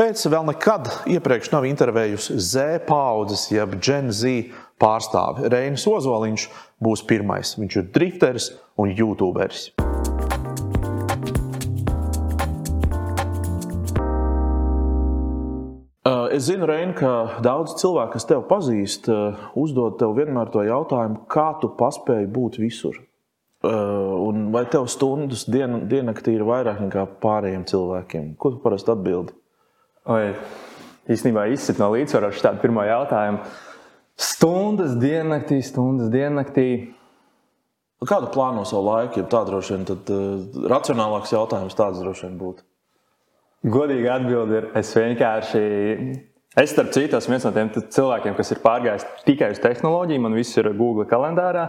Pēc vēl nekad iepriekš nav intervējusi Z paudzes, jeb Gen Z pārstāvi. Reinis Ozoliņš būs pirmais. Viņš ir drifteris un youtuberis. Es zinu, Reini, ka daudz cilvēku, kas tevi pazīst, uzdod tev vienmēr to jautājumu, kā tu paspēji būt visur. Un vai tev stundas dien, diennaktī ir vairāk nekā pārējiem cilvēkiem? Ko tu parasti atbildi? Oi, īstenībā izsit no līdzsvara šādu pirmo jautājumu. Stundas diennaktī, stundas diennaktī. Kādu plāno savu laiku, ja tā droši vien tad, uh, racionālāks jautājums tāds droši vien būtu? Godīgi atbildi ir, es vienkārši, es starp citu esmu viens no tiem cilvēkiem, kas ir pārgājis tikai uz tehnoloģiju, man viss ir Google kalendārā.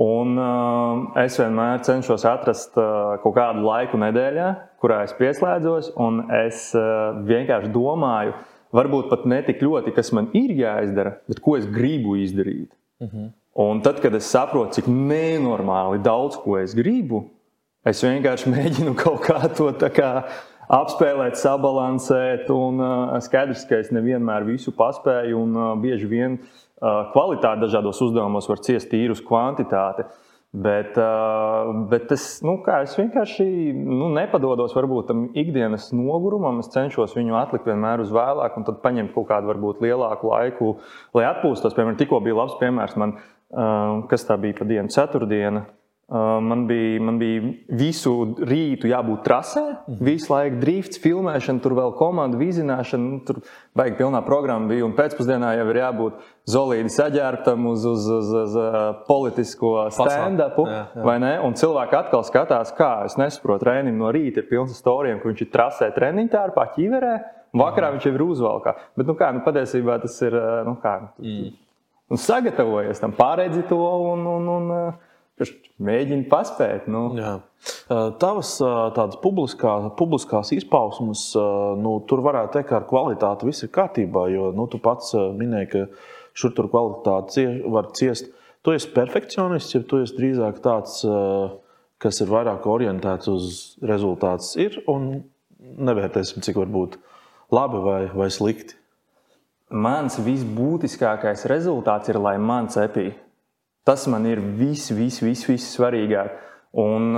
Un uh, es vienmēr cenšos atrast uh, kaut kādu laiku nedēļā, kurā es pieslēdzos, un es uh, vienkārši domāju, varbūt pat ne tik ļoti, kas man ir jāizdara, bet ko es gribu izdarīt. Uh mhm. -huh. Un tad, kad es saprotu, cik nenormāli daudz ko es gribu, es vienkārši mēģinu kaut kā to kā apspēlēt, sabalansēt. Un uh, skaidrs, ka es nevienmēr visu paspēju, un uh, bieži vien kvalitāte dažādos uzdevumos var ciest tīru uz kvantitāti. Bet, bet es, nu, es vienkārši nu, nepadodos varbūt tam ikdienas nogurumam. Es cenšos viņu atlikt vienmēr uz vēlāku, un tad paņemt kaut kādu varbūt lielāku laiku, lai atpūstos. Piemēram, tikko bija labs piemērs man, kas tā bija pa dienu, ceturtdiena. Man bija, man bija visu rītu jābūt trasē, -hmm. visu laiku drifts, filmēšana, tur vēl komandu vizināšana. Nu, tur baigi pilnā programma bija. Un pēcpusdienā jau ir jābūt zolīdi saģērbtam uz, uz, uz, uz politisko stand-upu. Vai ne? Un cilvēki atkal skatās, kā es nesaprotu, Rēnim no rīta ir pilns ar stāstiem, ka viņš ir trasē treniņā, tērpā ķīverē. Vakarā mm. viņš jau ir uzvalkā. Bet, nu, kā, nu, patiesībā tas ir nu, kā, mm. nu, sagatavojies tam, pārredzi to un, un, un mēģina paspēt. Nu. Jā. Tavas tādas publiskā, publiskās izpausmes, nu, tur varētu teikt, ka ar kvalitāti viss ir kārtībā. Jo nu, tu pats minēji, ka šur tur kvalitāte cie, var ciest. Tu esi perfekcionists, ja tu esi drīzāk tāds, kas ir vairāk orientēts uz rezultātu, ir un nevērtēsim, cik var būt labi vai, vai slikti. Mans visbūtiskākais rezultāts ir, lai man cepītu. Tas man ir viss, viss, viss, viss svarīgāk. Un,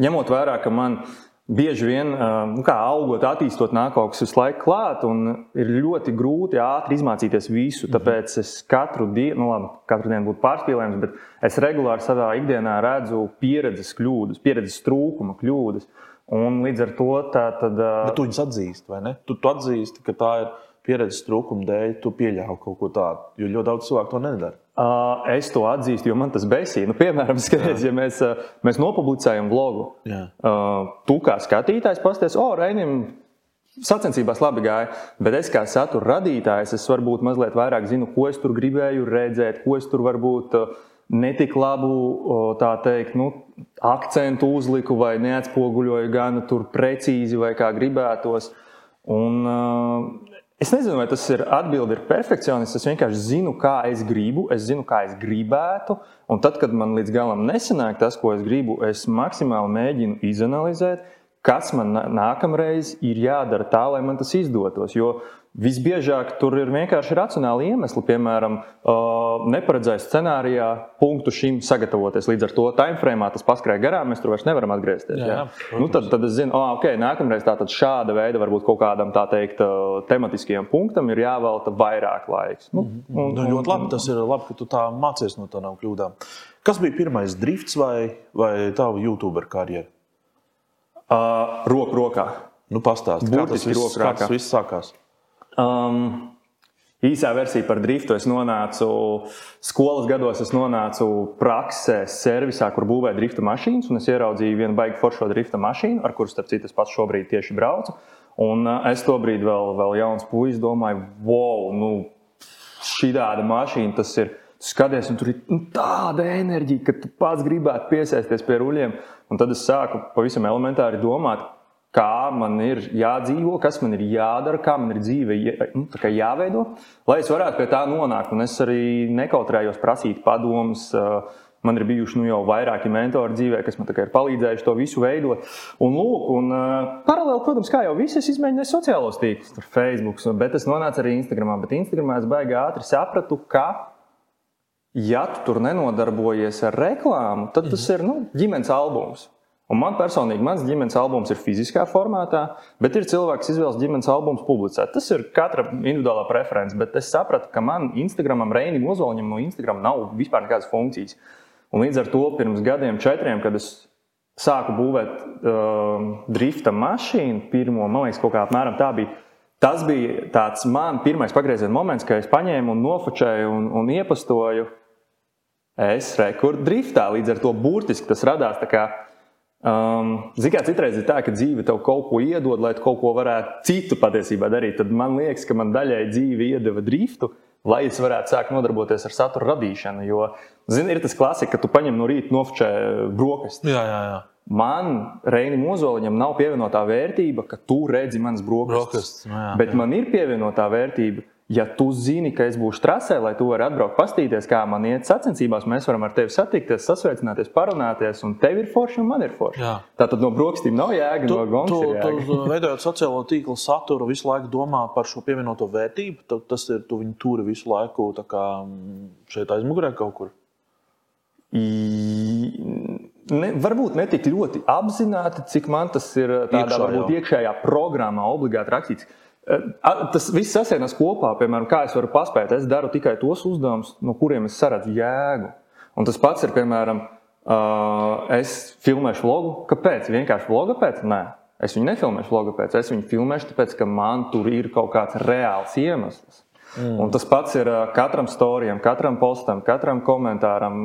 ņemot vērā, ka man bieži vien, nu, kā augot, attīstot, nāk kaut kas visu laiku klāt, un ir ļoti grūti ātri izmācīties visu. Mhm. Tāpēc es katru dienu, nu, labi, katru dienu būtu pārspīlējums, bet es regulāri savā ikdienā redzu pieredzes kļūdas, pieredzes trūkuma kļūdas. Un līdz ar to tā tad. Bet tu viņus atzīsti, vai ne? Tu, tu atzīsti, ka tā ir pieredzes trūkuma dēļ, tu pieļāvi kaut ko tādu, jo ļoti daudz cilvēku to nedara. Es to atzīstu, jo man tas besīja. Nu, piemēram, skaties, ja mēs, mēs nopublicējam vlogu. Uh, tu kā skatītājs pasties, o, Reinim, sacensībās labi gāja, bet es kā satura radītājs, es varbūt mazliet vairāk zinu, ko es tur gribēju redzēt, ko es tur varbūt netik labu teikt, nu, akcentu uzliku vai neatspoguļoju gan precīzi vai kā gribētos. Un, Es nezinu, vai tas ir atbilde ir perfekcionists. Es vienkārši zinu, kā es gribu, es zinu, kā es gribētu. Un tad, kad man līdz galam nesanāk tas, ko es gribu, es maksimāli mēģinu izanalizēt, kas man nākamreiz ir jādara tā, lai man tas izdotos. Jo Visbiežāk tur ir vienkārši racionāli iemesli, piemēram, neparedzēts scenārijā punktu šim sagatavoties. Līdz ar to timeframe tas paskrēja garām, mēs tur vairs nevaram atgriezties. Jā, jā. Nu, tad, tad es zinu, oh, ok, nākamreiz šāda veida, varbūt kaut kādam tā teikt, tematiskajam punktam ir jāvelta vairāk laiks. Nu, un, nu, nu, ļoti labi, tas ir labi, ka tu tā mācies no tādām kļūdām. Kas bija pirmais drifts vai, vai tava YouTube karjera? Uh, roku rokā. Nu, pastāsti, kā tas viss, kā tas viss sākās. Um, īsā versija par driftu. Es nonācu skolas gados, es nonācu praksē, servisā, kur būvēja drifta mašīnas. Es ieraudzīju vienu baigi foršo drifta mašīnu, ar kuru, starp citu, es pats šobrīd tieši braucu. Un uh, es to brīdi vēl, vēl jauns puisis domāju, wow, nu, šī tāda mašīna tas ir. Skaties, un tur ir nu, tāda enerģija, ka tu pats gribētu piesēsties pie ruļļiem. Un tad es sāku pavisam elementāri domāt, kā man ir jādzīvo, kas man ir jādara, kā man ir dzīve nu, jāveido, lai es varētu pie tā nonākt. Un es arī nekautrējos prasīt padomus. Man ir bijuši nu, jau vairāki mentori dzīvē, kas man ir palīdzējuši to visu veidot. Un, lūk, un, uh, paralēli, protams, kā jau viss, es izmēģināju sociālos tīklus, Facebook, bet es nonācu arī Instagram. Bet Instagramā es baigi ātri sapratu, ka, ja tu tur nenodarbojies ar reklāmu, tad tas ir nu, ģimenes albums. Un man personīgi, mans ģimenes albums ir fiziskā formātā, bet ir cilvēks, kas izvēlas ģimenes albumu publicēt. Tas ir katra individuālā preference, bet es sapratu, ka man Instagramam, Reinim Ozoliņam no Instagram nav vispār nekādas funkcijas. Un līdz ar to pirms gadiem, četriem, kad es sāku būvēt uh, drifta mašīnu, pirmo, man liekas, kaut kā apmēram tā bija. Tas bija tāds man pirmais pagrieziena moments, kad es paņēmu un nofočēju un, un iepastoju. Es rekordu driftā, līdz ar to burtiski tas radās Um, Ziniet, kā citreiz ir tā, ka dzīve tev kaut ko iedod, lai tu kaut ko varētu citu patiesībā darīt. Tad man liekas, ka man daļai dzīve iedeva driftu, lai es varētu sākt nodarboties ar satura radīšanu. Jo, zini, ir tas klasika, ka tu paņem no rīta nofčē brokastis. Jā, jā, jā. Man, Reinim Ozoliņam, nav pievienotā vērtība, ka tu redzi manas brokastis. Brokastis, nu jā, Bet jā. man ir pievienotā vērtība, ja tu zini, ka es būšu trasē, lai tu varētu atbraukt, paskatīties, kā man iet sacensībās, mēs varam ar tevi satikties, sasveicināties, parunāties, un tev ir forši, un man ir forši. Jā. Tātad no brokastīm nav jēga, Tu, no gongas tu, jēga. tu veidojot sociālo tīklu saturu, visu laiku domā par šo pievienoto vērtību. Tu, tas ir, tu viņu turi visu laiku tā kā, mm, šeit aizmugurē kaut kur. I- Ne, varbūt ne tik ļoti apzināti, cik man tas ir tādā Iekšā varbūt iekšējā programmā obligāti rakstīts. Eh, Tas viss sasienas kopā, piemēram, kā es varu paspēt. Es daru tikai tos uzdevumus, no kuriem es saredzu jēgu. Un tas pats ir, piemēram, uh, es filmēšu vlogu. Kāpēc? Vienkārši vloga pēc? Nē, es viņu nefilmēšu vloga pēc. Es viņu filmēšu, tāpēc, ka man tur ir kaut kāds reāls iemesls. Mm. Un tas pats ir ā, katram storijam, katram postam, katram komentāram,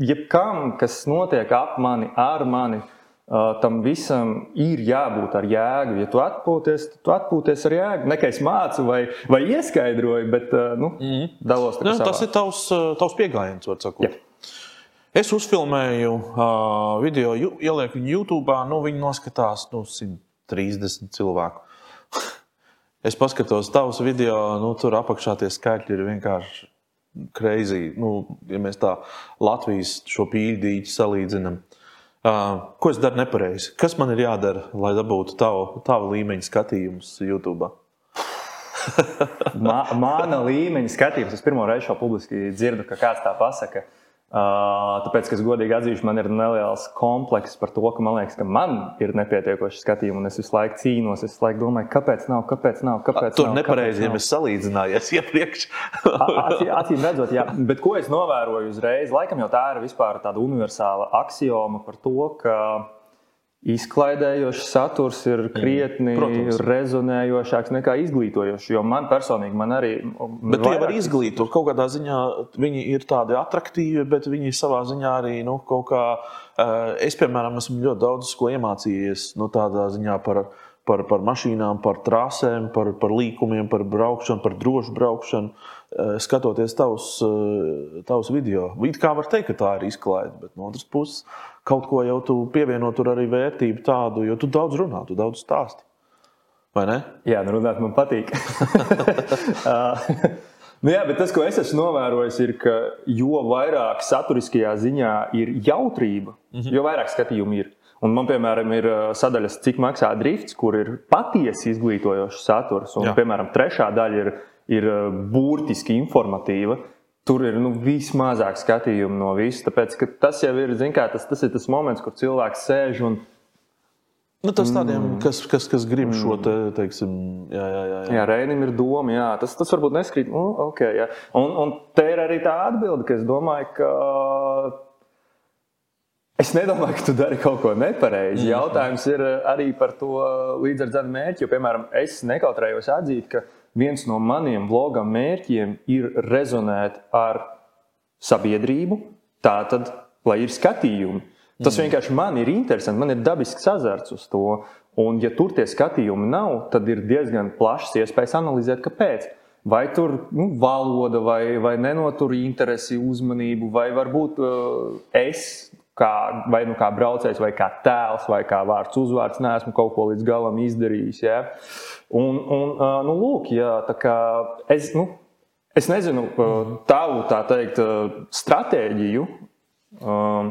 jebkam, kas notiek ap mani, ar mani. Ā, Tam visam ir jābūt ar jēgu. Ja tu atpūties, tad tu atpūties ar jēgu. Kā es mācu vai, vai ieskaidroju, bet ā, nu, mm. dalos Nu, tā tas ir tavs, uh, tavs pieejams, var sakot. Jā. Es uzfilmēju uh, video, ielieku viņu YouTube. Nu, viņi noskatās nu, 130 cilvēku. es paskatos tavus video, nu, tur apakšā tie skaitļi ir vienkārši crazy. Nu, ja mēs tā Latvijas šo pīļdīķi salīdzinām. Uh, ko es daru nepareizi? Kas man ir jādara, lai dabūtu tavu, tavu līmeņa skatījumus YouTube? Ma, mana līmeņa skatījums, es pirmo reizi šo publiski dzirdu, ka kāds tā pasaka. Tāpēc, ka es godīgi atzīšu, man ir neliels komplekss par to, ka man liekas, ka man ir nepietiekoši skatījumi, un es visu laiku cīnos. Es visu laiku domāju, kāpēc nav, kāpēc nav, kāpēc Tur nav. nepareizi, ja mēs salīdzināmies iepriekš. Acī- Acīm redzot, jā. Bet ko es novēroju uzreiz? Laikam jau tā ir vispār tāda universāla axioma par to, ka izklaidējošs saturs ir krietni protams. rezonējošāks nekā izglītojošs. Jo man personīgi, man arī. Bet tie var izglītot. Kaut kādā ziņā viņi ir tādi attraktīvi, bet viņi savā ziņā arī nu, kaut kā. eh, Es, piemēram, esmu ļoti daudz ko iemācījies nu, tādā ziņā par, par, par mašīnām, par trasēm, par, par līkumiem, par braukšanu, par drošu braukšanu. Eh, Skatoties tavus, eh, tavus video, it kā var teikt, ka tā ir izklaide, bet no otras puses kaut ko jau tu pievieno tur arī vērtību tādu, jo tu daudz runā, tu daudz stāsti. Vai ne? Jā, nu runāt man patīk. Uh, nu jā, bet tas, ko es esmu novērojis, ir, ka jo vairāk saturiskajā ziņā ir jautrība, mm -hmm. jo vairāk skatījumu ir. Un man, piemēram, ir sadaļas, cik maksā drifts, kur ir patiesi izglītojošs saturs. Un, Jā. piemēram, trešā daļa ir, ir uh, burtiski informatīva. Tur ir nu, vismazāk skatījumu no visas. Tāpēc tas jau ir, kā, tas, tas ir tas moments, kur cilvēks sēž un Nu, tas tādiem, mm. kas, kas, kas grib šo te, teiksim, jā, jā, jā, jā. Jā, Reinim ir doma, jā, tas, tas varbūt neskrīt. Nu, okay, jā. un, un te ir arī tā atbilde, ka es domāju, ka es nedomāju, ka tu dari kaut ko nepareizi. Jautājums ir arī par to līdzardzēnu mērķi. Jo, piemēram, es nekautrējos atzīt, ka viens no maniem vlogam mērķiem ir rezonēt ar sabiedrību, tātad, lai ir skatījumi. Tas vienkārši man ir interesanti, man ir dabisks azarts uz to. Un, ja tur tie skatījumi nav, tad ir diezgan plašs iespējas analizēt, kāpēc. Vai tur nu, valoda, vai, vai nenotur interesi, uzmanību, vai varbūt uh, es, kā, vai nu kā braucējs, vai kā tēls, vai kā vārds uzvārds, neesmu kaut ko līdz galam izdarījis. Ja? Un, un nu, lūk, jā, tā kā es, nu, es nezinu uh, tavu tā teikt, stratēģiju, Um,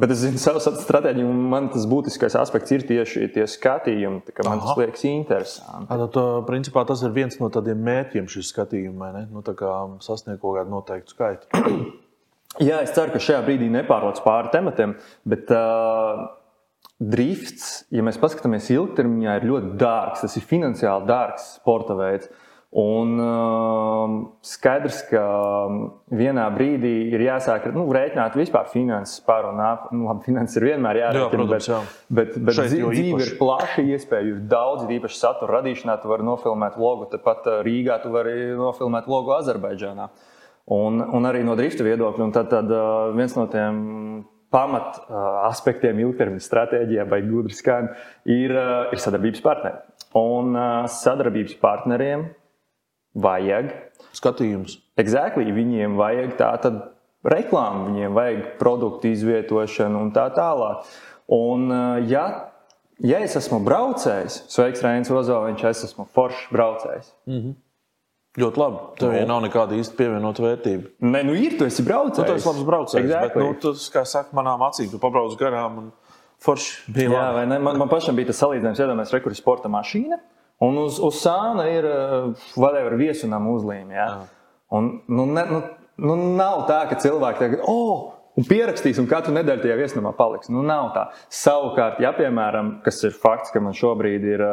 bet es zinu savu stratēģiju, un man tas būtiskais aspekts ir tieši tie skatījumi. Man Aha. tas liekas interesanti. Tad, principā, tas ir viens no tādiem mērķiem, šis skatījums, nu, sasniegt kaut kādu noteiktu skaitu. Jā, es ceru, ka šajā brīdī nepārlauc pāri tematiem, bet uh, drifts, ja mēs paskatāmies ilgtermiņā, ir ļoti dārgs. Tas ir finansiāli dārgs sporta veids. Un uh, skaidrs, ka vienā brīdī ir jāsāk nu, rēķināt vispār finanses par un ap. Nu, labi, finanses ir vienmēr jārēķina, jā, protams, jā. bet, bet, bet dzīve ir plaša iespēja, ir daudz īpaši satura radīšanā. Tu vari nofilmēt logu, tepat Rīgā tu vari nofilmēt logu Azerbaidžānā. Un, un arī no drifta viedokļa. Tad, tad uh, viens no tiem pamat aspektiem ilgtermiņa stratēģijā, vai gudri skan, ir, ir sadarbības partneri. Un sadarbības partneriem vajag skatījums. Exactly, viņiem vajag tādu reklāmu, viņiem vajag produktu izvietošanu un tā tālāk. Un, ja, ja es esmu braucējs, sveiks, Reinis Ozoliņš, es esmu foršs braucējs. Mm -hmm. Ļoti labi. Tev jau nav nekāda īsta pievienota vērtība. Nē, nu ir, tu esi braucējs. Nu, tu esi labs braucējs. Exactly. Bet, nu, tas, kā saka, manām acīm, tu pabrauc garām. Un... Forši bija. Jā, vai ne? Man, man pašam bija tas salīdzinājums, iedomājieties, rekurbi sporta mašīna. Un uz, uz sāna ir uh, whatever, viesunām uzlīme. Ja? Un, nu, ne, nu, nu, nav tā, ka cilvēki tagad, oh, un pierakstīs, un katru nedēļu tajā viesnamā paliks. Nu, nav tā. Savukārt, ja, piemēram, kas ir fakts, ka man šobrīd ir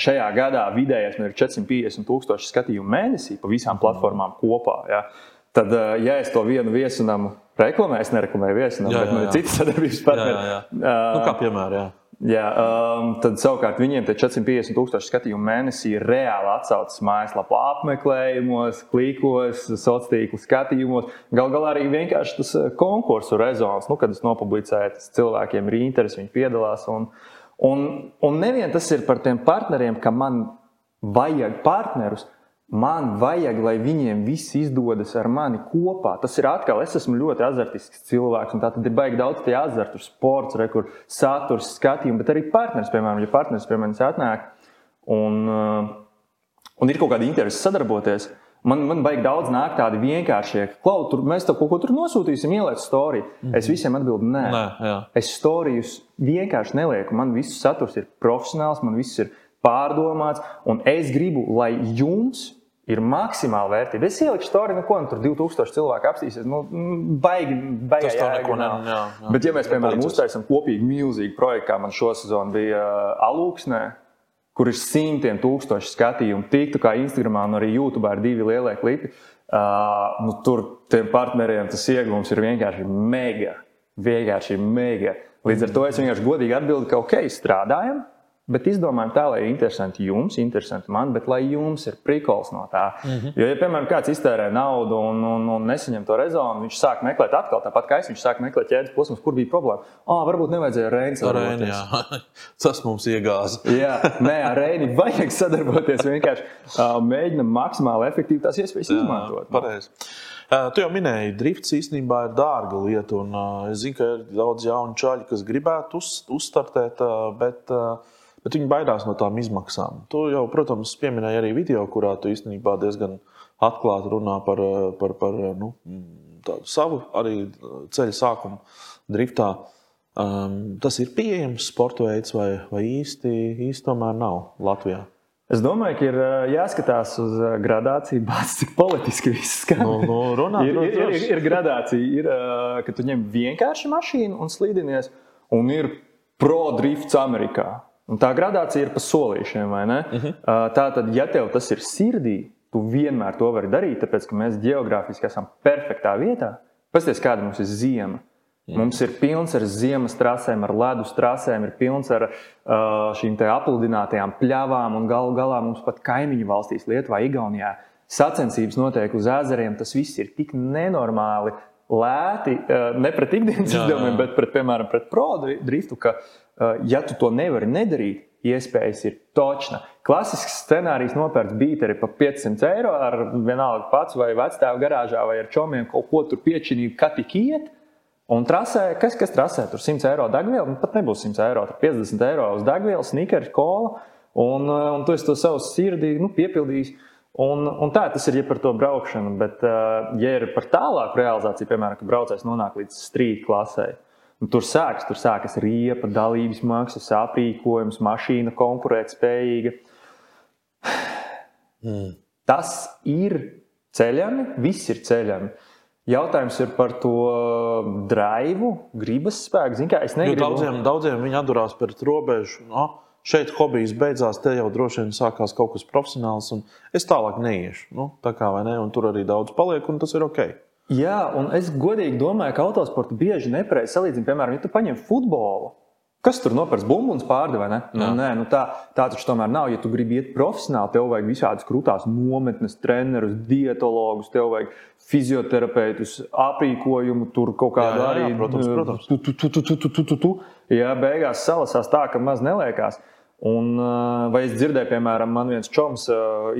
šajā gadā vidējais ir 450 tūkstoši skatījumu mēnesī pa visām platformām kopā. Ja, tad, ja es to vienu viesunamu reklamēju, es nereklamēju viesunamu, bet man ir citi sadarbības partneri. Nu, kā piemēram, jā. Jā, um, tad savukārt viņiem tie 450 tūkstoši skatījumu mēnesī ir reāli atsaucas mājaslapā apmeklējumos, klikos, sociālo tīklu skatījumos. Galu galā arī vienkārši tas uh, konkursu rezons, nu, kad es nopublicēju, tas cilvēkiem ir interesi, viņi piedalās. Un, un, un nevien tas ir par tiem partneriem, ka man vajag partnerus, Man vajag, lai viņiem viss izdodas ar mani kopā. Tas ir atkal, es esmu ļoti azartisks cilvēks, un tā tad ir baigi daudz tie azartu, sports, re, kur saturs, skatījumi, bet arī partneris, piemēram, ja partneris pie manis atnāk un, uh, un ir kaut kāda interese sadarboties. Man, man baigi daudz nāk tādi vienkāršie, klau, tur mēs kaut ko tur nosūtīsim, ieliec storiju. Mm -hmm. Es visiem atbildu, nē, nē jā. es storijus vienkārši nelieku. Man viss saturs ir profesionāls, man viss ir pārdomāts, un es gribu, lai jums ir maksimāla vērtība. Es ieliku storiju, nu, ko nu, tur 2000 cilvēku apstīsies. Nu, baigi, baigi. Tas tā neko nav. Jā, jā. Bet, ja mēs, piemēram, uztaisām kopīgi milzīgu projektu, kā man šosezon bija uh, Alūksnē, kur ir simtiem tūkstoši skatījumu, tiktu kā Instagramā un arī YouTube ir divi lielie klipi, uh, nu, tur tiem partneriem tas iegūms ir vienkārši mega. Vienkārši mega. Līdz ar to es vienkārši godīgi atbildēju, ka ok, strādājam, Bet izdomājam tā, lai interesanti jums, interesanti man, bet lai jums ir prikols no tā. Mm -hmm. Jo, ja, piemēram, kāds iztērē naudu un, un, un nesaņem to rezonu, viņš sāk meklēt atkal tāpat kā es, viņš sāk meklēt ķēdes posmus, kur bija problēma. Ah, varbūt nevajadzēja Reinas sadarboties. Tas mums iegāza. jā, nē, ar Reini vajag sadarboties. Vienkārši uh, mēģinam maksimāli efektīvi tās iespējas jā, izmantot. Pareizi. Tu jau minēji, drifts īstenībā ir dārga lieta. Un, es zinu, ka ir daudz jaunu čaļu, kas gribētu uz, uzstartēt, bet uh, bet viņi baidās no tām izmaksām. Tu jau, protams, pieminēji arī video, kurā tu īstenībā diezgan atklāti runā par, par, par nu, tādu savu arī ceļu sākumu driftā. Um, tas ir pieejams sporta veids vai, vai īsti, īsti tomēr nav Latvijā. Es domāju, ka ir jāskatās uz gradāciju, bācis, cik politiski viss skan. No, no, runā, ir, ir, ir, ir gradācija, ir, ka tu ņem vienkārši mašīnu un slīdinies, un ir pro-drifts Amerikā. Un tā gradācija ir pa solīšiem, vai ne? Uh -huh. Tā tad, ja tev tas ir sirdī, tu vienmēr to vari darīt, tāpēc ka mēs geogrāfiski esam perfektā vietā. Pasties, kāda mums ir ziema. Jā. Mums ir pilns ar ziemas trasēm, ar ledus trasēm, ir pilns ar uh, šīm apludinātajām pļavām, un galu galā mums pat kaimiņu valstīs, Lietuvā, Igaunijā, sacensības notiek uz ezeriem. Tas viss ir tik nenormāli lēti, uh, ne pret ikdienas izdevumiem, bet pret, piemēram, pret pro-driftu, ka Eh, ja tu to nevari nedarīt, iespējas ir točna. Klasisks scenārijs nopērts bīteri par 500 eiro ar vienalga pats vai vecāku garāžā vai ar čomiem kaut ko tur piečinīt, kā tik iet. Un trasē, kas, kas trasē? Tur 100 eiro degviela, nu pat nebūs 100 eiro, tur 50 eiro uz degvielas, snikers, kola. Un, eh, un tu esi to savu sirdī nu, piepildījis. Un, un tā tas ir ja par to braukšanu. Bet, uh, ja ir par tālāku realizāciju, piemēram, ka braucējs nonāk līdz strīd klasē, nu, tur sākas, tur sākas riepa, dalības maksas, aprīkojums, mašīna konkurētspējīga. Mm. Tas ir ceļami, viss ir ceļami. Jautājums ir par to drive, gribas spēku. Zin, kā, negribu... daudziem, daudziem viņi atdurās pret robežu. No? šeit hobijs beidzās, te jau droši vien sākās kaut kas profesionāls, un es tālāk neiešu. Nu, tā kā ne, tur arī daudz paliek, un tas ir ok. Jā, un es godīgi domāju, ka autosporta bieži nepareizi salīdzina. Piemēram, ja tu paņem futbolu, Kas tur nopērts bumbuļs pārdevis, vai ne? Nu, nē, nu tā, tā taču tomēr nav. Ja tu gribi iet profesionāli, tev vajag visādas krūtās nometnes, trenerus, dietologus, tev vajag fizioterapeitus, aprīkojumu, tur kaut kādu jā, jā, jā, arī. Protams, nu, protams. Tu, tu, tu, tu, tu, tu, tu, tu. Jā, beigās salasās tā, ka maz neliekās. Uh, Un, vai es dzirdēju, piemēram, man viens čoms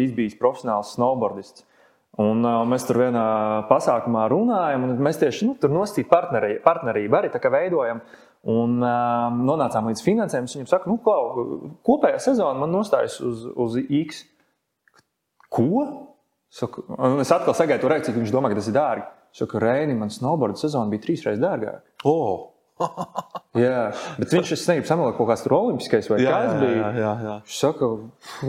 izbijis profesionāls snowboardists. Un, uh, mēs tur vienā pasākumā runājam, un mēs tieši nu, tur nostājām partnerību, partnerību arī veidojam. Un uh, nonācām līdz finansēm. Viņam saka, nu, klau, kopējā sezona man nostājas uz, uz X. Ko? Saku, un es atkal sagaidu reakciju, ka viņš domā, ka tas ir dārgi. Es saku, Reini, man snowboard sezona bija trīs reizes dārgāka. Oh. jā, bet viņš ir negribu samalot kaut kāds tur olimpiskais vai jā, kas bija. Jā, jā, jā. Viņš saka,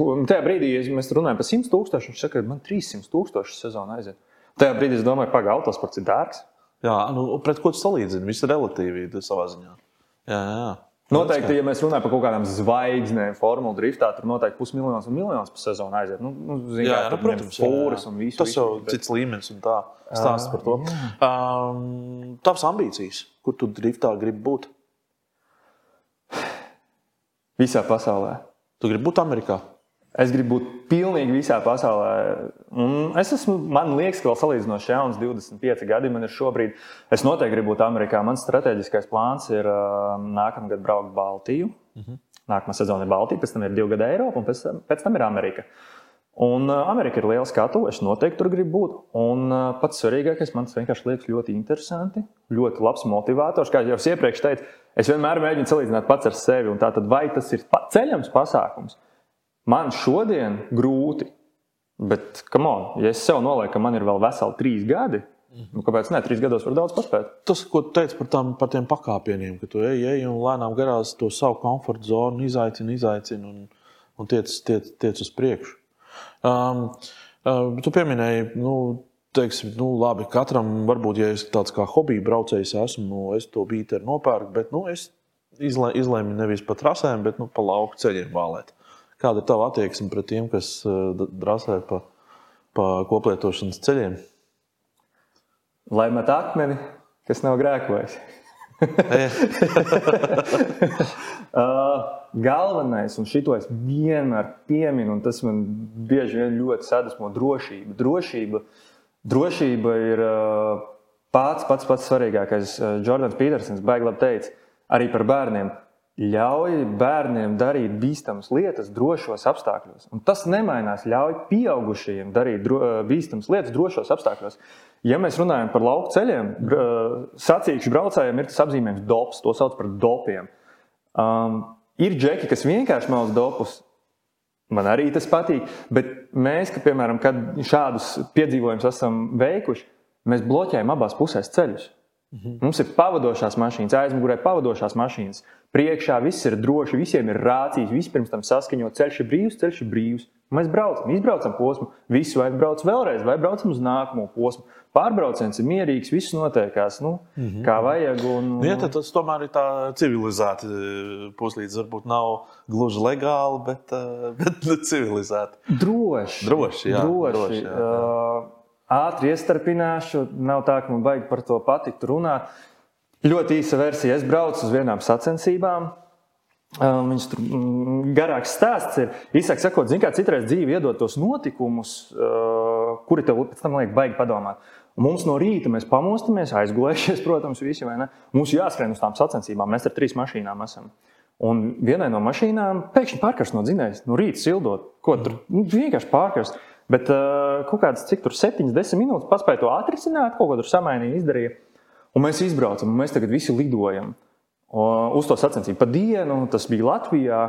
un tajā brīdī, ja mēs runājam par 100 tūkstošu, viņš saka, man 300 tūkstoši sezona aiziet. Tajā brīdī es domāju, pagaidi, autosports ir dārgs. Jā, nu, pret ko tu salīdzini? Viss ir relatīvi savā ziņā. Jā, jā. Noteikti, ja mēs runājam par kaut kādām zvaigznēm, formulu driftā, tur noteikti pusmiljons un miljons par sezonu aiziet. Nu, nu, zin, jā, jā, nu, protams, fūras un visu. Tas jau bet... cits līmenis un tā stāsts par to. Um, tavs ambīcijas, kur tu driftā gribi būt? Visā pasaulē. Tu gribi būt Amerikā? Es gribu būt pilnīgi visā pasaulē. Un es esmu, man liekas, ka vēl salīdzinoši jauns, 25 gadi man ir šobrīd. Es noteikti gribu būt Amerikā. Mans strateģiskais plāns ir uh, nākamā gada braukt Baltiju. Mhm. -huh. Nākamā sezona ir Baltija, pēc tam ir divi gadi Eiropa un pēc tam, pēc tam ir Amerika. Un uh, Amerika ir liela skatu, es noteikti tur gribu būt. Un uh, pats svarīgākais man tas vienkārši liekas ļoti interesanti, ļoti labs motivators. Kā jau iepriekš teicu, es vienmēr mēģinu salīdzināt pats ar sevi. Tātad, vai tas ir ceļams pasākums? Man šodien grūti, bet, on, ja es sev nolieku, ka man ir vēl veseli trīs gadi, nu, kāpēc ne? Trīs gados var daudz paspēt. Tas, ko tu teici par, tam, par tiem pakāpieniem, ka tu ej, ej un lēnām garās to savu komforta zonu izaicini, izaicini un, un tiec, tiec, tiec uz priekšu. Um, uh, tu pieminēji, nu, teiksim, nu, labi, katram varbūt, ja es tāds kā hobija braucējs esmu, nu, es to bīteru nopērku, bet nu, es izlēmu nevis pa trasēm, bet nu, pa lauku ceļiem vālēt. Kāda ir tava attieksme pret tiem, kas eh, drāsē pa, pa koplietošanas ceļiem? Lai met akmeni, kas nav grēkojis. uh, galvenais, un šito es vienmēr pieminu, un tas man bieži vien ļoti sadusmo, drošība. Drošība, drošība ir pats, pats, pats svarīgākais. Jordans Petersons baigi labi teica arī par bērniem ļauj bērniem darīt bīstamas lietas drošos apstākļos. Un tas nemainās. Ļauj pieaugušajiem darīt dro, eh, bīstamas lietas drošos apstākļos. Ja mēs runājam par lauku ceļiem, sacīkšu braucējiem ir tas apzīmējums dops, to sauc par dopiem. Um, ir džeki, kas vienkārši mauz dopus. Man arī tas patīk, bet mēs, ka, piemēram, kad šādus piedzīvojumus esam veikuši, mēs bloķējam abās pusēs ceļus. Mhm. Mums ir pavadošās mašīnas, aizmugurē pavadošās mašīnas. Priekšā viss ir droši, visiem ir rācijas, vispirms tam saskaņot. Ceļš ir brīvs, ceļš ir brīvs. Mēs braucam, izbraucam posmu, visu vai brauc vēlreiz, vai braucam uz nākamo posmu. Pārbrauciens ir mierīgs, viss notiekās nu, mm -hmm. kā vajag. Un, un... Ja, tas tomēr ir tā civilizēti. Puslīdz varbūt nav gluži legāli, bet, bet civilizēti. Droši. Droši, jā, droši. droši jā, jā. Uh, ātri iestarpināšu. Nav tā, ka man baigi par to patikt runāt. Ļoti īsa versija. Es braucu uz vienām sacensībām. Um, Viņas tur mm, garāks stāsts ir. Īsāk sakot, zināmā mērā, citreiz dzīve iedod tos notikumus, uh, kuri tev pēc tam liek baigi padomāt. Un mums no rīta mēs pamostamies, aizgulējušies, protams, visi. Mums jāskrien uz tām sacensībām. Mēs ar trīs mašīnām esam. Un vienai no mašīnām pēkšņi pārkars no dzinējas, no rīta sildot. Ko tur nu, vienkārši pārkars? Bet uh, kaut kādas, cik tur 7, 10 minūtes paspēja to atrisināt, kaut ko tur samainīja, izdarīja. Un mēs izbraucam, un mēs tagad visi lidojam uh, uz to sacensību pa dienu. Tas bija Latvijā.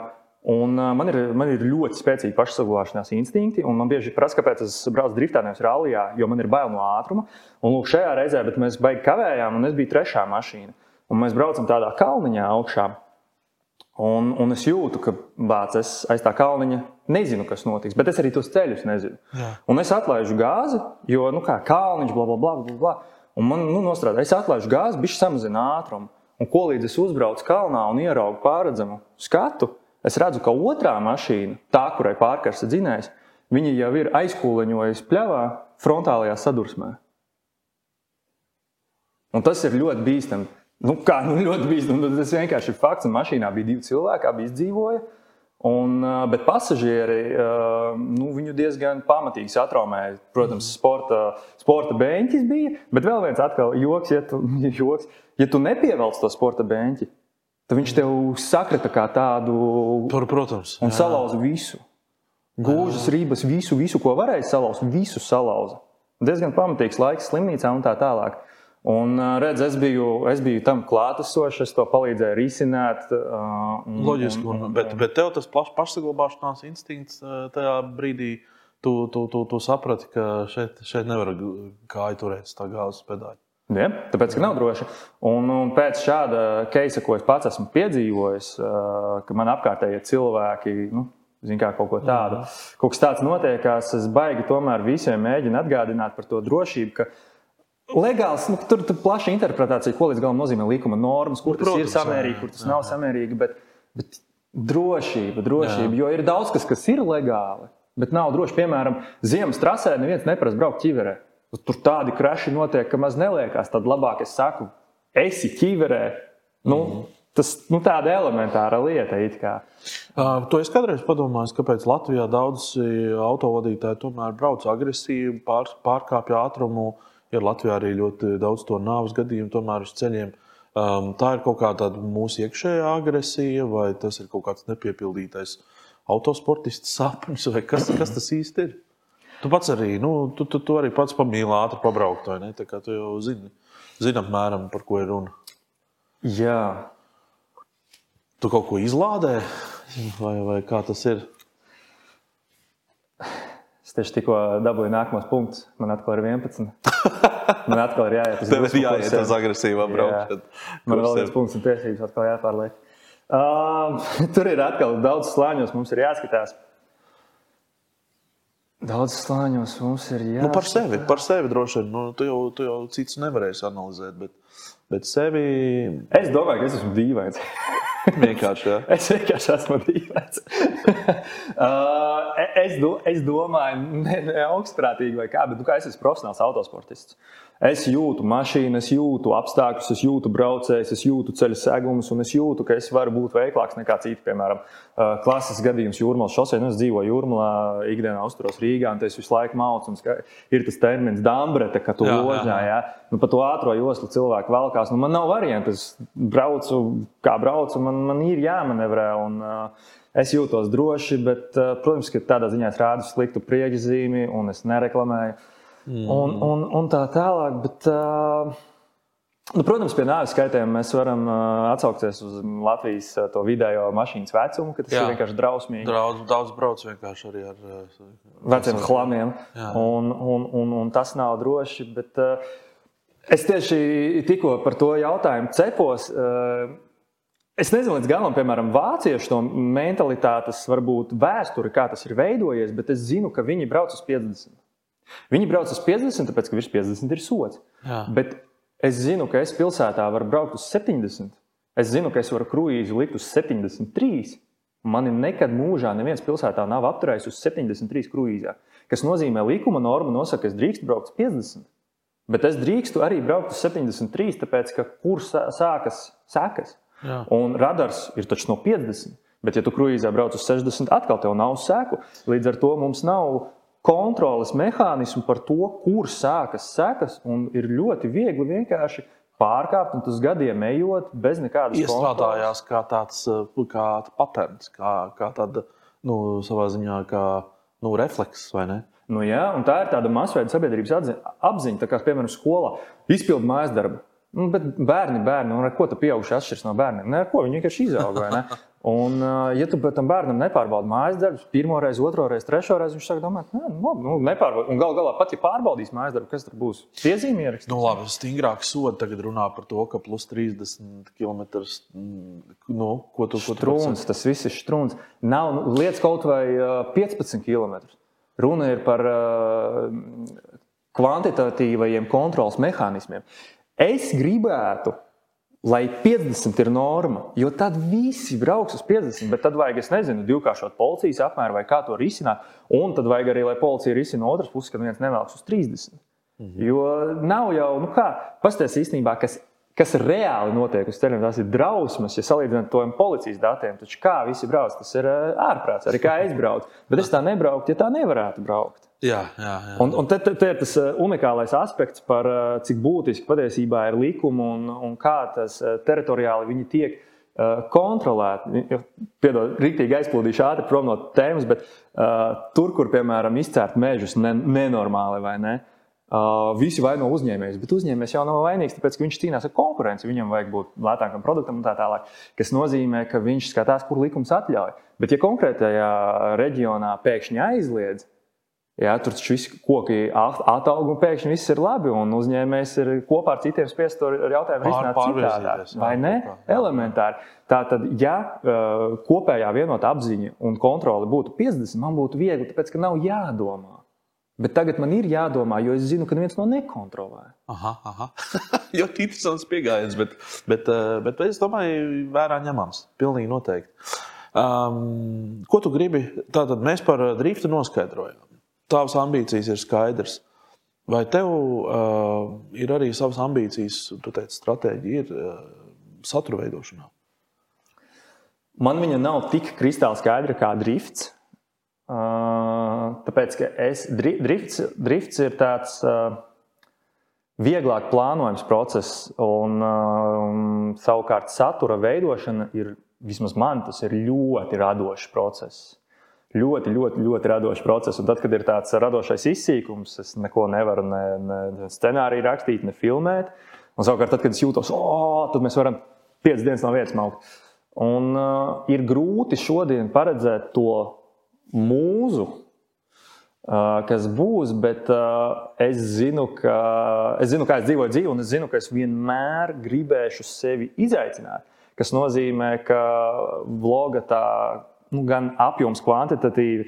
Un, uh, man, ir, man ir ļoti spēcīgi pašsaglabāšanās instinkti, un man bieži prasa, kāpēc es braucu driftā, nevis rallijā, jo man ir bail no ātruma. Un lūk, šajā reizē mēs baigi kavējām, un es biju trešā mašīna. Un mēs braucam tādā kalniņā augšā. Un, un es jūtu, ka bāc, es aiz tā kalniņa nezinu, kas notiks, bet es arī tos ceļus nezinu. Jā. Un es atlaižu gāzi, jo, nu, kā kalniņš, bla, bla, bla. bla, bla. Un man nu, nostrādā, es atlaižu gāzi, bišķi samazinu ātrumu. Un ko līdz es uzbraucu kalnā un ieraugu pārredzamu skatu, es redzu, ka otrā mašīna, tā, kurai pārkarsta dzinējs, viņa jau ir aizkūleņojusi pļavā frontālajā sadursmē. Un tas ir ļoti bīstami. Nu, kā nu, ļoti bīstami. Tas vienkārši ir fakts. Mašīnā bija divi cilvēki, abi izdzīvoja. Un, bet pasažieri nu, viņu diezgan pamatīgi satraumēja. Protams, sporta, sporta beņķis bija, bet vēl viens atkal joks, ja tu, joks, ja tu nepievelc to sporta beņķi, tad viņš tev sakrita kā tādu. Tur, protams. Un salauza visu. Gūžas, rības, visu, visu, ko varēja salauzt, visu salauza. Diezgan pamatīgs laiks slimnīcā un tā tālāk. Un, redz, es biju, es biju tam klātesošs, es to palīdzēju risināt. Un, Loģiski, un, un, bet, bet tev tas plašs pašsaglabāšanās instinkts tajā brīdī, tu, tu, tu, tu saprati, ka šeit, šeit nevar kāju turēt tā gāzes pedāļa. Ja, tāpēc, ka nav droši. Un, un pēc šāda keisa, ko es pats esmu piedzīvojis, ka man apkārtējie cilvēki nu, Zin, kā kaut ko tādu. Kaut kas tāds notiekās, es baigi tomēr visiem mēģinu atgādināt par to drošību, ka Legāls, nu, tur ir plaša interpretācija, ko līdz galam nozīmē likuma normas, kur tas Protams, ir samērīgi, kur tas jā, nav samērīgi. Bet, bet drošība, drošība, jā. jo ir daudz kas, kas ir legāli, bet nav droši. Piemēram, ziemas trasē neviens neprasa braukt ķiverē. Tur tādi kraši notiek, ka maz neliekās. Tad labāk es saku, esi ķiverē. Nu, mm. Tas ir nu, tāda elementāra lieta. Uh, to es kādreiz padomāju, kāpēc Latvijā daudz autovadītāji tomēr brauc agresīvi, pār, pārkāpj ātrumu. Uh, Ir Latvijā arī ļoti daudz to nāves gadījumu tomēr uz ceļiem. Um, tā ir kaut kāda mūsu iekšējā agresija, vai tas ir kaut kāds nepiepildītais autosportists sapnis, vai kas, kas tas īsti ir? Tu pats arī, nu, tu, tu, tu arī pats pamīli ātri pabraukt, vai ne? Tā kā tu jau zini, zini apmēram, par ko ir runa. Jā. Tu kaut ko izlādē, vai, vai kā tas ir? Tieši tikko dabūju nākamos punktus. Man atkal ir 11. Man atkal ir jāiet uz Tev ir jāiet uz agresīvā braukšanu. Man vēl viens punkts un tiesības atkal jāpārliek. Um, tur ir atkal daudz slāņos, mums ir jāskatās. Daudz slāņos mums ir jāskatās. Nu, par sevi, par sevi droši vien. Nu, tu, jau, tu jau cits nevarēsi analizēt, bet, bet sevi. Es domāju, ka es esmu dīvains. Vienkārši, jā. es vienkārši esmu dīvains. uh, es, do, es domāju, ne, ne augstprātīgi vai kā, bet nu, kā es esmu profesionāls autosportists. Es jūtu mašīnu, es jūtu apstākļus, es jūtu braucējus, es jūtu ceļu segumus, un es jūtu, ka es varu būt veiklāks nekā citi. Piemēram, klases gadījums Jūrmālas šosei. Nu, es dzīvoju Jūrmālā, ikdienā uzturos Rīgā, un es visu laiku maucu. Ir tas termins dambrete, ka tu ložā. Ja? Nu, pa to ātrā joslu cilvēku valkās. Nu, man nav variantu. Es braucu, kā braucu, man, man ir jāmanevrē. Un, uh, Es jūtos droši, bet, uh, protams, ka tādā ziņā es rādu sliktu priekšzīmi un es nereklamēju. Uh, mm. un, un, un tā tālāk. Bet, uh, Nu, protams, pie nāves skaitiem mēs varam uh, atsaukties uz Latvijas uh, vidējo mašīnas vecumu, ka tas Jā. ir vienkārši drausmīgi. Daudz, daudz brauc vienkārši arī ar uh, veciem chlamiem. Un, un, un, un tas nav droši. Bet, es tieši tikko par to jautājumu cepos. Es nezinu līdz galam, piemēram, vāciešu to mentalitātes, varbūt vēsturi, kā tas ir veidojies, bet es zinu, ka viņi brauc uz 50. Viņi brauc uz 50, tāpēc ka virs 50 ir sots. Jā. Bet es zinu, ka es pilsētā varu braukt uz 70. Es zinu, ka es varu kruīzi likt uz 73. Mani nekad mūžā neviens pilsētā nav apturējis uz 73 kruīzā. Tas nozīmē, ka likuma norma nosaka, ka es drīkstu braukt uz 50. Bet es drīkstu arī braukt uz 73, tāpēc ka kur sākas sekas. Un radars ir taču no 50. Bet, ja tu kruīzā brauc uz 60, atkal tev nav sēku. Līdz ar to mums nav kontroles mehānismu par to, kur sākas sekas. Ir ļoti viegli vienkārši pārkāpt, un tas gadiem ejot, bez nekādas iestrādājās kā tāds kā patents, kā, kā tāda nu, savā ziņā kā, nu, refleks. Nu, jā, tā ir tāda masveida sabiedrības apziņa, tā kā, piemēram, skolā izpildīt mājas darbu. Nu, bet bērni, bērni, un ar ko tu pieauguši atšķiras no bērniem? Ne, ar ko viņi vienkārši izauga. Un, ja tu tam bērnam nepārbaudi mājas darbus, pirmo reizi, otro reizi, trešo reizi, viņš sāk domāt, ka nu, nu, nepārbaudi. Un gal galā pat ja pārbaudīs mājas darbu, kas tur būs? Piezīmē ierakstīt. Nu, labi, stingrāk sodi tagad runā par to, ka plus 30 km. Nu, ko tu ko strūns, tas viss ir strūns. Nav nu, lietas kaut vai 15 km. Runa ir par kvantitatīvajiem kontrols mehānismiem. Es gribētu lai 50 ir norma, jo tad visi brauks uz 50, bet tad vajag, es nezinu, divkāršot policijas apmēru vai kā to risināt. Un tad vajag arī, lai policija risina otras puses, kad viens nevēlas uz 30. Mhm. Jo nav jau, nu kā, pastāstīs īstenībā, kas, kas reāli notiek uz ceļiem. Tas ir drausmas, ja salīdzinām to ar policijas datiem. Taču kā visi brauc, tas ir ārprāts, arī kā es braucu. Bet es tā nebrauktu, ja tā nevarētu braukt. Jā, jā, jā. Un, un te, te, te ir tas uh, unikālais aspekts par uh, cik būtiski patiesībā ir likumi un, un kā tas uh, teritoriāli viņi tiek kontrolēti. Piedod, rīktīgi aizplūdīšu ātri prom no tēmas, bet uh, tur, kur, piemēram, izcērt mežus ne, nenormāli vai ne, uh, visi vaino uzņēmējus. Bet uzņēmējs jau nav vainīgs, tāpēc, ka viņš cīnās ar konkurenci. Viņam vajag būt lētākam produktam un tā tālāk. Tas nozīmē, ka viņš skatās, kur likums atļauj. Bet, ja konkrētajā reģionā pēkšņi aizliedz, Jā, tur taču viss koki attaug un pēkšņi viss ir labi. Un uzņēmējs ir kopā ar citiem spiests to jautājumu risināt citādāk. Vai ne? Elementāri. Tātad, ja kopējā vienota apziņa un kontrole būtu 50, man būtu viegli, tāpēc ka nav jādomā. Bet tagad man ir jādomā, jo es zinu, ka neviens to nekontrolē. Aha, aha. jo interesants pieejams, bet, bet, bet es domāju, vērā ņemams. Pilnīgi noteikti. Um, ko tu gribi? Tātad mēs par driftu noskaidrojām tavas ambīcijas ir skaidrs. Vai tev uh, ir arī savas ambīcijas, tu teici, stratēģija ir uh, satura veidošanā? Man viņa nav tik kristāli skaidra kā drifts. Uh, tāpēc, ka es, drifts, drifts ir tāds uh, vieglāk plānojams process, un, uh, un savukārt satura veidošana ir, vismaz man, tas ir ļoti radošs process ļoti, ļoti, ļoti radošs process. Un tad, kad ir tāds radošais izsīkums, es neko nevaru ne, ne scenāriju rakstīt, ne filmēt. Un savukārt, tad, kad es jūtos, oh, tad mēs varam piecas dienas no vietas maukt. Un uh, ir grūti šodien paredzēt to mūzu, uh, kas būs, bet uh, es, zinu, ka, es zinu, kā es dzīvoju dzīvi, un es zinu, ka es vienmēr gribēšu sevi izaicināt. Tas nozīmē, ka vloga tā nu, gan apjoms kvantitatīvi,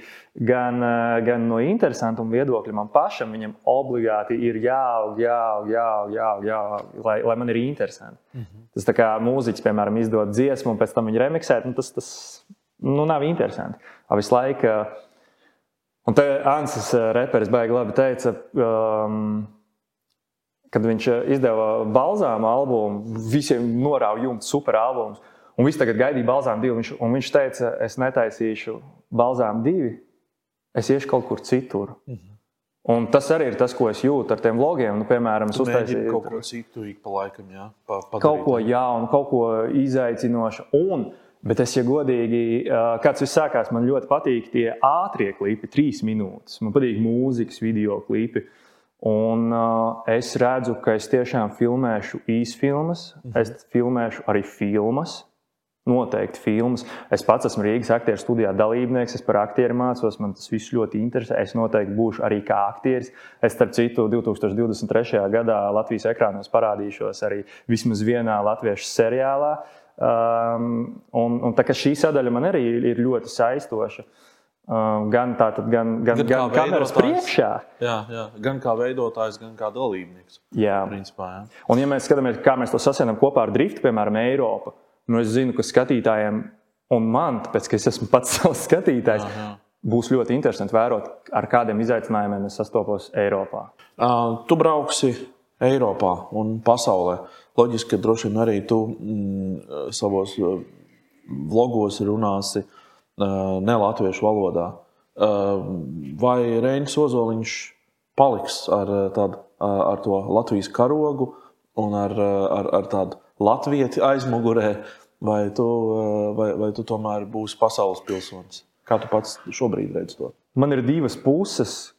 gan, eh, gan no interesantuma viedokļa man pašam viņam obligāti ir jāaug, jāaug, jāaug, jāaug, jāaug lai, lai man ir interesanti. Mm -hmm. Tas tā kā mūziķis, piemēram, izdod dziesmu un pēc tam viņu remiksēt, nu, tas, tas nu, nav interesanti. Visu laiku, un te Ansis eh, reperis baigi labi teica, um, kad viņš izdeva balzāmu albumu, visiem norāva jumta super albumus. Un viss tagad gaidīja balzāmu divu. Viņš, un viņš teica, es netaisīšu balzāmu divu, es iešu kaut kur citur. -hmm. Un tas arī ir tas, ko es jūtu ar tiem vlogiem. Nu, piemēram, es uztaisīju kaut ko citu, ik pa laikam, jā, pa, padarīt. kaut ko jaunu, kaut ko izaicinošu. Un, bet es, ja godīgi, kāds viss sākās, man ļoti patīk tie ātrie klipi, trīs minūtes. Man patīk mūzikas video klipi. Un uh, es redzu, ka es tiešām filmēšu īsfilmas, -hmm. es filmēšu arī filmas noteikti filmas. Es pats esmu Rīgas aktieru studijā dalībnieks, es par aktieru mācos, man tas viss ļoti interesē. Es noteikti būšu arī kā aktieris. Es, starp citu, 2023. gadā Latvijas ekrānos parādīšos arī vismaz vienā latviešu seriālā. Um, un, un tā kā šī sadaļa man arī ir ļoti saistoša. Um, gan tātad, gan, gan, gan, gan kameras priekšā. Jā, jā, gan kā veidotājs, gan kā dalībnieks. Jā, principā. Jā. Un, ja mēs skatāmies, kā mēs to sasiekam kopā ar driftu, piemēram, Eiropu, Nu, es zinu, ka skatītājiem un man, tāpēc, ka es esmu pats savs skatītājs, Aha. būs ļoti interesanti vērot, ar kādiem izaicinājumiem es sastopos Eiropā. Uh, tu brauksi Eiropā un pasaulē. Loģiski, ka droši vien arī tu mm, savos vlogos runāsi uh, ne latviešu valodā. Uh, vai Reinis Ozoliņš paliks ar, tādu, ar to Latvijas karogu un ar, ar, ar tādu latvieti aizmugurē, vai tu, eh, vai, vai tu tomēr būsi pasaules pilsonis? Kā tu pats šobrīd redzi to? Man ir divas puses,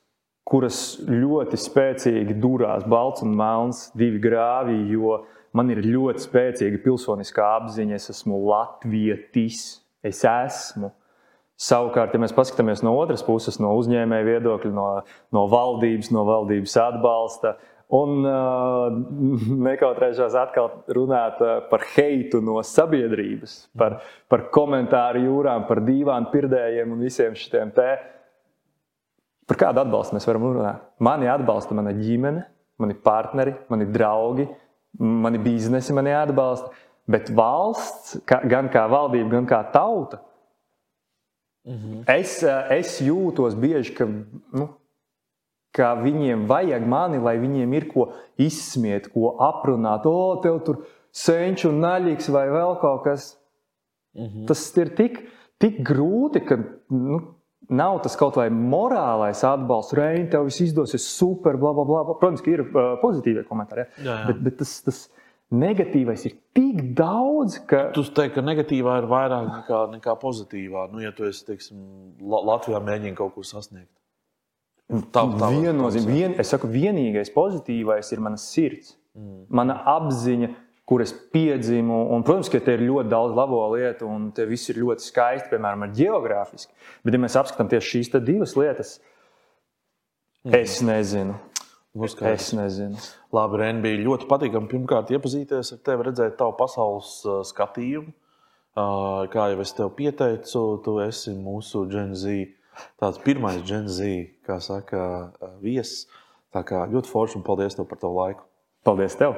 kuras ļoti spēcīgi durās, balts un melns, divi grāvī, jo man ir ļoti spēcīga pilsoniskā apziņa. Es esmu latvietis. Es esmu. Savukārt, ja mēs paskatāmies no otras puses, no uzņēmēja viedokļa, no, no valdības, no valdības atbalsta, un nekautrēšos atkal runāt par heitu no sabiedrības, par, par komentāru jūrām, par divām pirdējiem un visiem šiem te. Par kādu atbalstu mēs varam runāt? Mani atbalsta mana ģimene, mani partneri, mani draugi, mani biznesi mani atbalsta, bet valsts, gan kā valdība, gan kā tauta, Mhm. Es, es jūtos bieži, ka, nu, ka viņiem vajag mani, lai viņiem ir ko izsmiet, ko aprunāt. O, tev tur senčs un naļīgs vai vēl kaut kas. Mhm. Tas ir tik, tik grūti, ka nu, nav tas kaut vai morālais atbalsts. Reini, tev viss izdosies super, bla, bla, bla. Protams, ka ir uh, pozitīvie komentāri. Ja? Jā, jā. Bet, bet tas, tas, negatīvais ir tik daudz, ka. Tu teiksi, ka negatīvā ir vairāk nekā, nekā pozitīvā. Nu, ja tu esi, teiksim, Latvijā mēģini kaut ko sasniegt. Tā, tā Viennozīmīgi. Vien, es saku, vienīgais pozitīvais ir mana sirds, mm. mana apziņa, kur es piedzimu. Un, protams, ka te ir ļoti daudz labo lietu, un te viss ir ļoti skaisti, piemēram, geogrāfiski. Bet, ja mēs apskatām tieši šīs divas lietas, mm. es nezinu. Es nezinu. Labi, Ren, bija ļoti patīkami pirmkārt iepazīties ar tevi, redzēt tavu pasaules uh, skatījumu. Uh, kā jau es tev pieteicu, tu esi mūsu Gen Z, tāds pirmais Gen Z, kā saka, viesis. Tā kā ļoti forši un paldies tev par tavu laiku. Paldies tev!